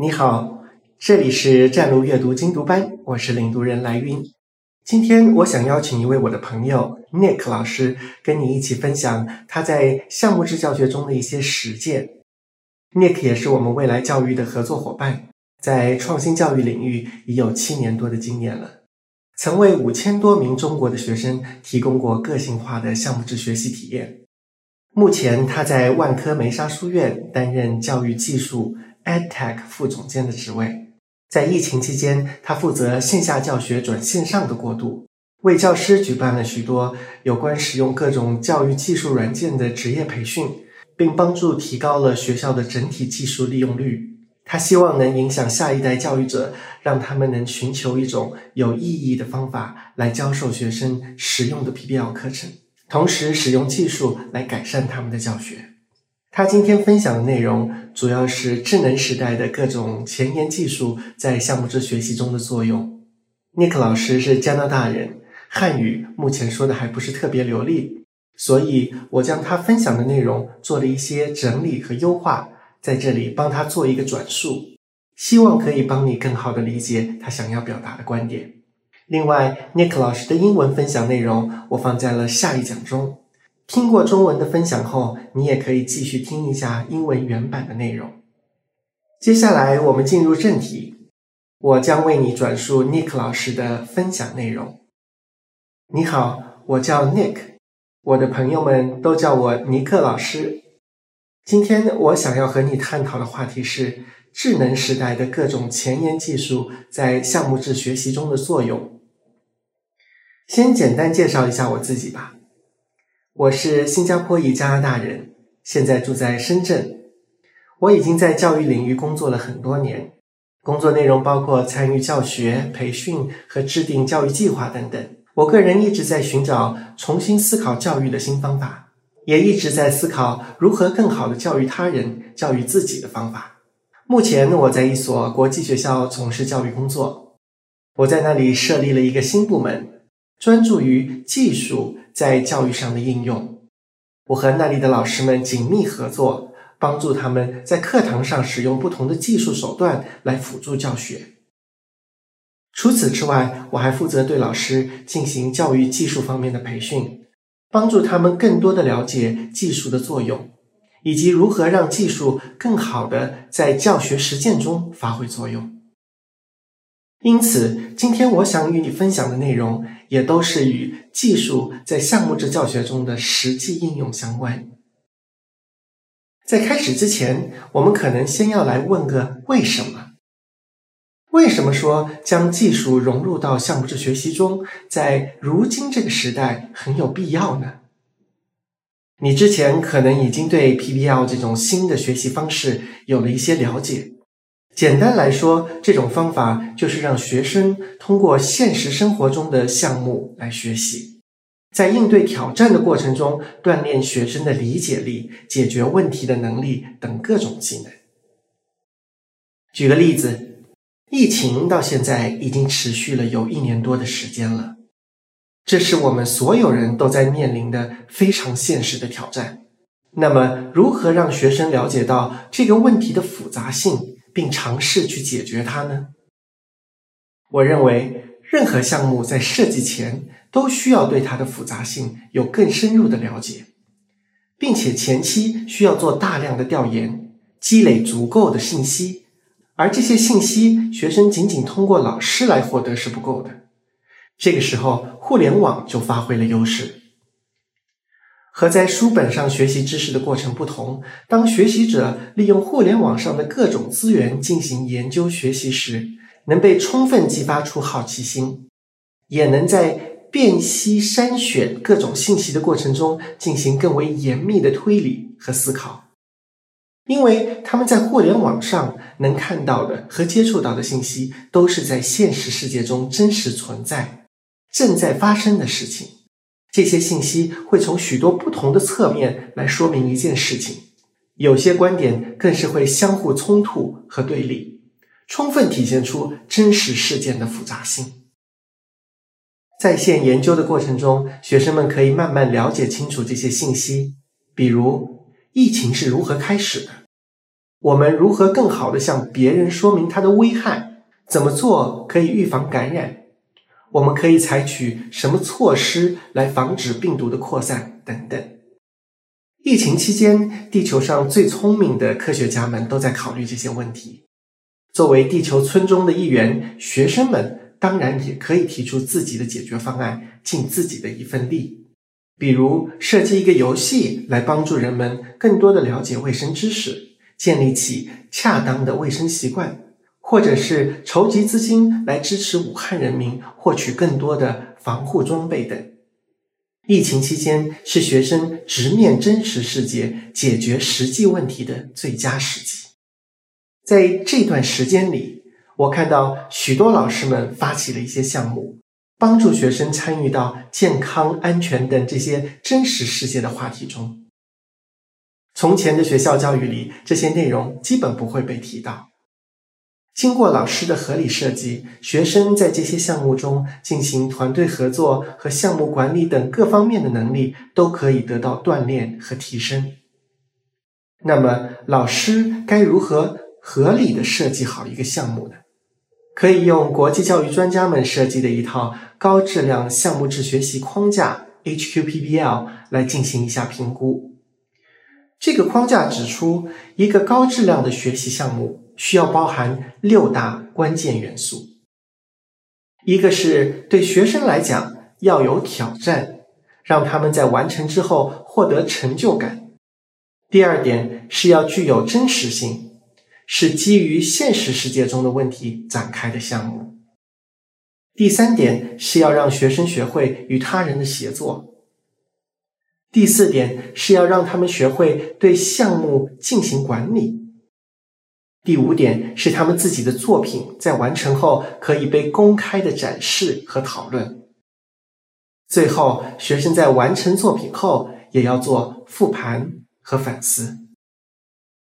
你好，这里是站路阅读精读班，我是领读人来云。今天我想邀请一位我的朋友 Nick 老师，跟你一起分享他在项目制教学中的一些实践。Nick 也是我们未来教育的合作伙伴，在创新教育领域已有七年多的经验了，曾为五千多名中国的学生提供过个性化的项目制学习体验。目前他在万科梅沙书院担任教育技术。EdTech 副总监的职位，在疫情期间，他负责线下教学转线上的过渡，为教师举办了许多有关使用各种教育技术软件的职业培训，并帮助提高了学校的整体技术利用率。他希望能影响下一代教育者，让他们能寻求一种有意义的方法来教授学生实用的 PBL 课程，同时使用技术来改善他们的教学。他今天分享的内容主要是智能时代的各种前沿技术在项目制学习中的作用。尼克老师是加拿大人，汉语目前说的还不是特别流利，所以我将他分享的内容做了一些整理和优化，在这里帮他做一个转述，希望可以帮你更好的理解他想要表达的观点。另外，尼克老师的英文分享内容我放在了下一讲中。听过中文的分享后，你也可以继续听一下英文原版的内容。接下来，我们进入正题，我将为你转述 Nick 老师的分享内容。你好，我叫 Nick，我的朋友们都叫我尼克老师。今天我想要和你探讨的话题是智能时代的各种前沿技术在项目制学习中的作用。先简单介绍一下我自己吧。我是新加坡裔加拿大人，现在住在深圳。我已经在教育领域工作了很多年，工作内容包括参与教学、培训和制定教育计划等等。我个人一直在寻找重新思考教育的新方法，也一直在思考如何更好的教育他人、教育自己的方法。目前我在一所国际学校从事教育工作，我在那里设立了一个新部门，专注于技术。在教育上的应用，我和那里的老师们紧密合作，帮助他们在课堂上使用不同的技术手段来辅助教学。除此之外，我还负责对老师进行教育技术方面的培训，帮助他们更多的了解技术的作用，以及如何让技术更好的在教学实践中发挥作用。因此，今天我想与你分享的内容。也都是与技术在项目制教学中的实际应用相关。在开始之前，我们可能先要来问个为什么？为什么说将技术融入到项目制学习中，在如今这个时代很有必要呢？你之前可能已经对 PBL 这种新的学习方式有了一些了解。简单来说，这种方法就是让学生通过现实生活中的项目来学习，在应对挑战的过程中锻炼学生的理解力、解决问题的能力等各种技能。举个例子，疫情到现在已经持续了有一年多的时间了，这是我们所有人都在面临的非常现实的挑战。那么，如何让学生了解到这个问题的复杂性？并尝试去解决它呢？我认为，任何项目在设计前都需要对它的复杂性有更深入的了解，并且前期需要做大量的调研，积累足够的信息。而这些信息，学生仅仅通过老师来获得是不够的。这个时候，互联网就发挥了优势。和在书本上学习知识的过程不同，当学习者利用互联网上的各种资源进行研究学习时，能被充分激发出好奇心，也能在辨析筛选各种信息的过程中进行更为严密的推理和思考，因为他们在互联网上能看到的和接触到的信息都是在现实世界中真实存在、正在发生的事情。这些信息会从许多不同的侧面来说明一件事情，有些观点更是会相互冲突和对立，充分体现出真实事件的复杂性。在线研究的过程中，学生们可以慢慢了解清楚这些信息，比如疫情是如何开始的，我们如何更好的向别人说明它的危害？怎么做可以预防感染？我们可以采取什么措施来防止病毒的扩散？等等。疫情期间，地球上最聪明的科学家们都在考虑这些问题。作为地球村中的一员，学生们当然也可以提出自己的解决方案，尽自己的一份力。比如设计一个游戏来帮助人们更多的了解卫生知识，建立起恰当的卫生习惯，或者是筹集资金来支持武汉人民获取更多的防护装备等。疫情期间是学生直面真实世界、解决实际问题的最佳时机。在这段时间里，我看到许多老师们发起了一些项目。帮助学生参与到健康、安全等这些真实世界的话题中。从前的学校教育里，这些内容基本不会被提到。经过老师的合理设计，学生在这些项目中进行团队合作和项目管理等各方面的能力都可以得到锻炼和提升。那么，老师该如何合理的设计好一个项目呢？可以用国际教育专家们设计的一套高质量项目制学习框架 （HQPBL） 来进行一下评估。这个框架指出，一个高质量的学习项目需要包含六大关键元素：一个是对学生来讲要有挑战，让他们在完成之后获得成就感；第二点是要具有真实性。是基于现实世界中的问题展开的项目。第三点是要让学生学会与他人的协作。第四点是要让他们学会对项目进行管理。第五点是他们自己的作品在完成后可以被公开的展示和讨论。最后，学生在完成作品后也要做复盘和反思。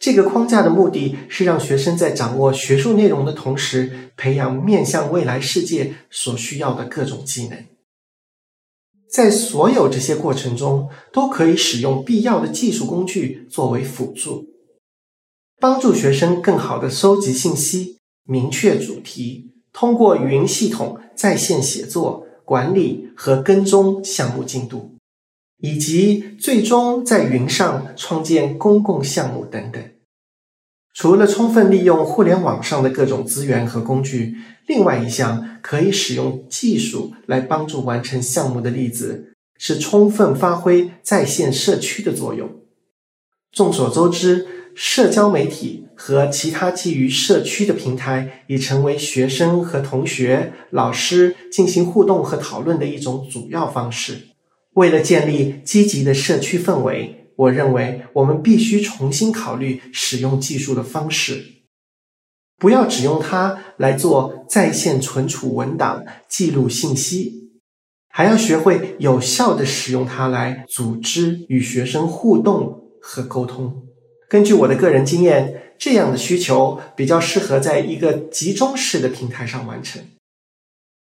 这个框架的目的是让学生在掌握学术内容的同时，培养面向未来世界所需要的各种技能。在所有这些过程中，都可以使用必要的技术工具作为辅助，帮助学生更好的收集信息、明确主题，通过语音系统在线写作、管理和跟踪项目进度，以及最终在云上创建公共项目等等。除了充分利用互联网上的各种资源和工具，另外一项可以使用技术来帮助完成项目的例子是充分发挥在线社区的作用。众所周知，社交媒体和其他基于社区的平台已成为学生和同学、老师进行互动和讨论的一种主要方式。为了建立积极的社区氛围。我认为我们必须重新考虑使用技术的方式，不要只用它来做在线存储文档、记录信息，还要学会有效的使用它来组织与学生互动和沟通。根据我的个人经验，这样的需求比较适合在一个集中式的平台上完成，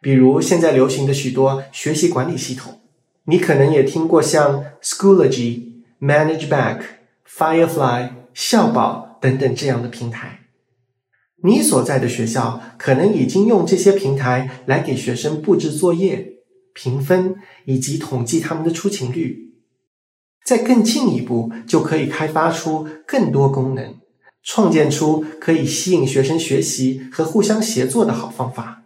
比如现在流行的许多学习管理系统，你可能也听过像 Schoology。ManageBack、Firefly、校宝等等这样的平台，你所在的学校可能已经用这些平台来给学生布置作业、评分以及统计他们的出勤率。再更进一步，就可以开发出更多功能，创建出可以吸引学生学习和互相协作的好方法。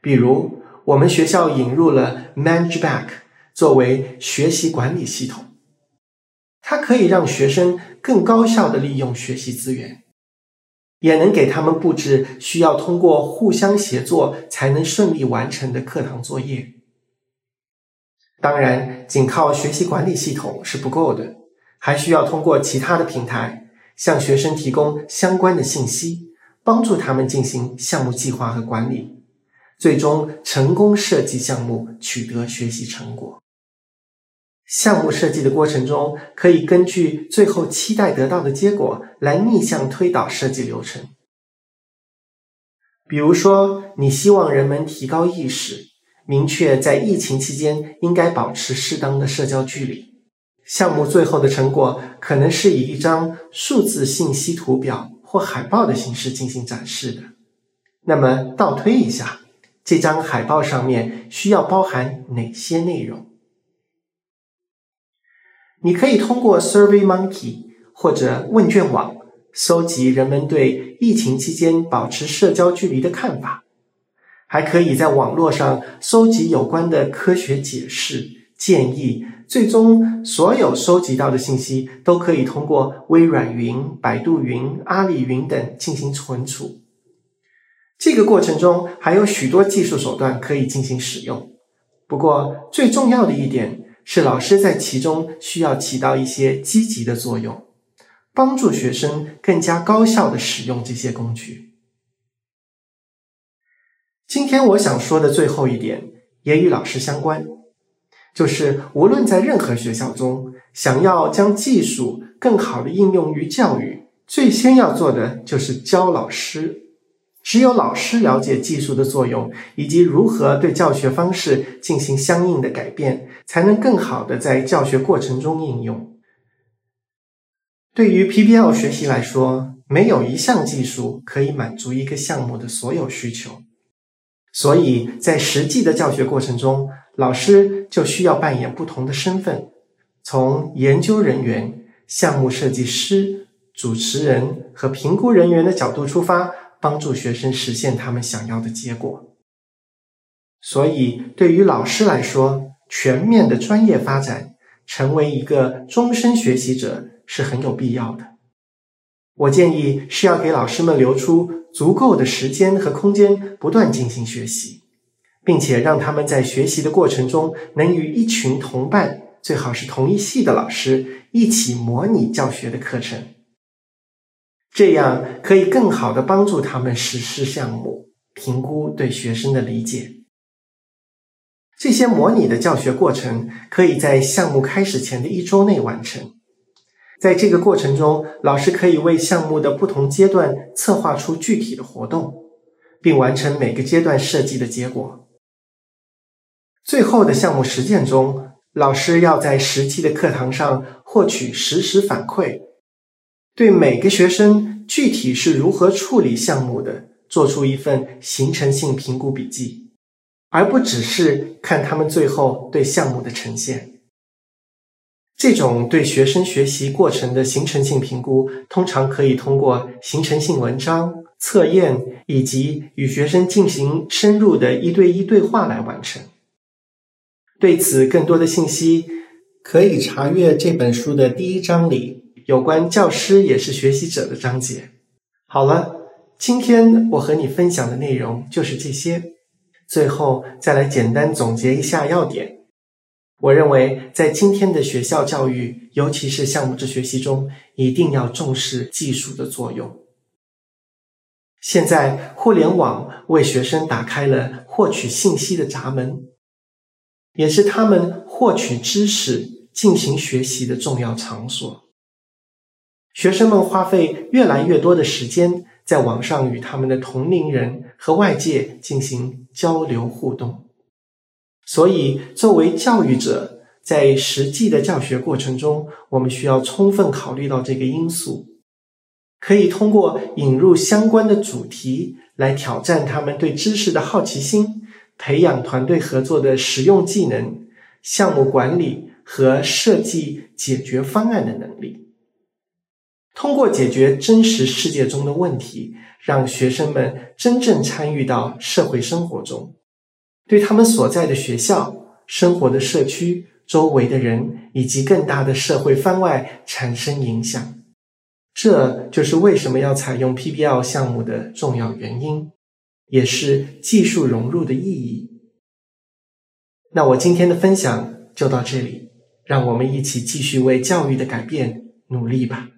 比如，我们学校引入了 ManageBack 作为学习管理系统。它可以让学生更高效的利用学习资源，也能给他们布置需要通过互相协作才能顺利完成的课堂作业。当然，仅靠学习管理系统是不够的，还需要通过其他的平台向学生提供相关的信息，帮助他们进行项目计划和管理，最终成功设计项目，取得学习成果。项目设计的过程中，可以根据最后期待得到的结果来逆向推导设计流程。比如说，你希望人们提高意识，明确在疫情期间应该保持适当的社交距离。项目最后的成果可能是以一张数字信息图表或海报的形式进行展示的。那么倒推一下，这张海报上面需要包含哪些内容？你可以通过 SurveyMonkey 或者问卷网搜集人们对疫情期间保持社交距离的看法，还可以在网络上搜集有关的科学解释、建议。最终，所有收集到的信息都可以通过微软云、百度云、阿里云等进行存储。这个过程中还有许多技术手段可以进行使用。不过，最重要的一点是，老师在其中需要起到一些积极的作用，帮助学生更加高效的使用这些工具。今天我想说的最后一点也与老师相关。就是无论在任何学校中，想要将技术更好的应用于教育，最先要做的就是教老师。只有老师了解技术的作用，以及如何对教学方式进行相应的改变，才能更好的在教学过程中应用。对于 PBL 学习来说，没有一项技术可以满足一个项目的所有需求，所以在实际的教学过程中。老师就需要扮演不同的身份，从研究人员、项目设计师、主持人和评估人员的角度出发，帮助学生实现他们想要的结果。所以，对于老师来说，全面的专业发展，成为一个终身学习者是很有必要的。我建议是要给老师们留出足够的时间和空间，不断进行学习。并且让他们在学习的过程中，能与一群同伴，最好是同一系的老师一起模拟教学的课程，这样可以更好的帮助他们实施项目，评估对学生的理解。这些模拟的教学过程可以在项目开始前的一周内完成。在这个过程中，老师可以为项目的不同阶段策划出具体的活动，并完成每个阶段设计的结果。最后的项目实践中，老师要在实际的课堂上获取实时反馈，对每个学生具体是如何处理项目的，做出一份形成性评估笔记，而不只是看他们最后对项目的呈现。这种对学生学习过程的形成性评估，通常可以通过形成性文章、测验以及与学生进行深入的一对一对话来完成。对此，更多的信息可以查阅这本书的第一章里有关教师也是学习者的章节。好了，今天我和你分享的内容就是这些。最后再来简单总结一下要点。我认为，在今天的学校教育，尤其是项目制学习中，一定要重视技术的作用。现在，互联网为学生打开了获取信息的闸门。也是他们获取知识、进行学习的重要场所。学生们花费越来越多的时间在网上与他们的同龄人和外界进行交流互动，所以作为教育者，在实际的教学过程中，我们需要充分考虑到这个因素，可以通过引入相关的主题来挑战他们对知识的好奇心。培养团队合作的实用技能、项目管理和设计解决方案的能力。通过解决真实世界中的问题，让学生们真正参与到社会生活中，对他们所在的学校、生活的社区、周围的人以及更大的社会番外产生影响。这就是为什么要采用 PBL 项目的重要原因。也是技术融入的意义。那我今天的分享就到这里，让我们一起继续为教育的改变努力吧。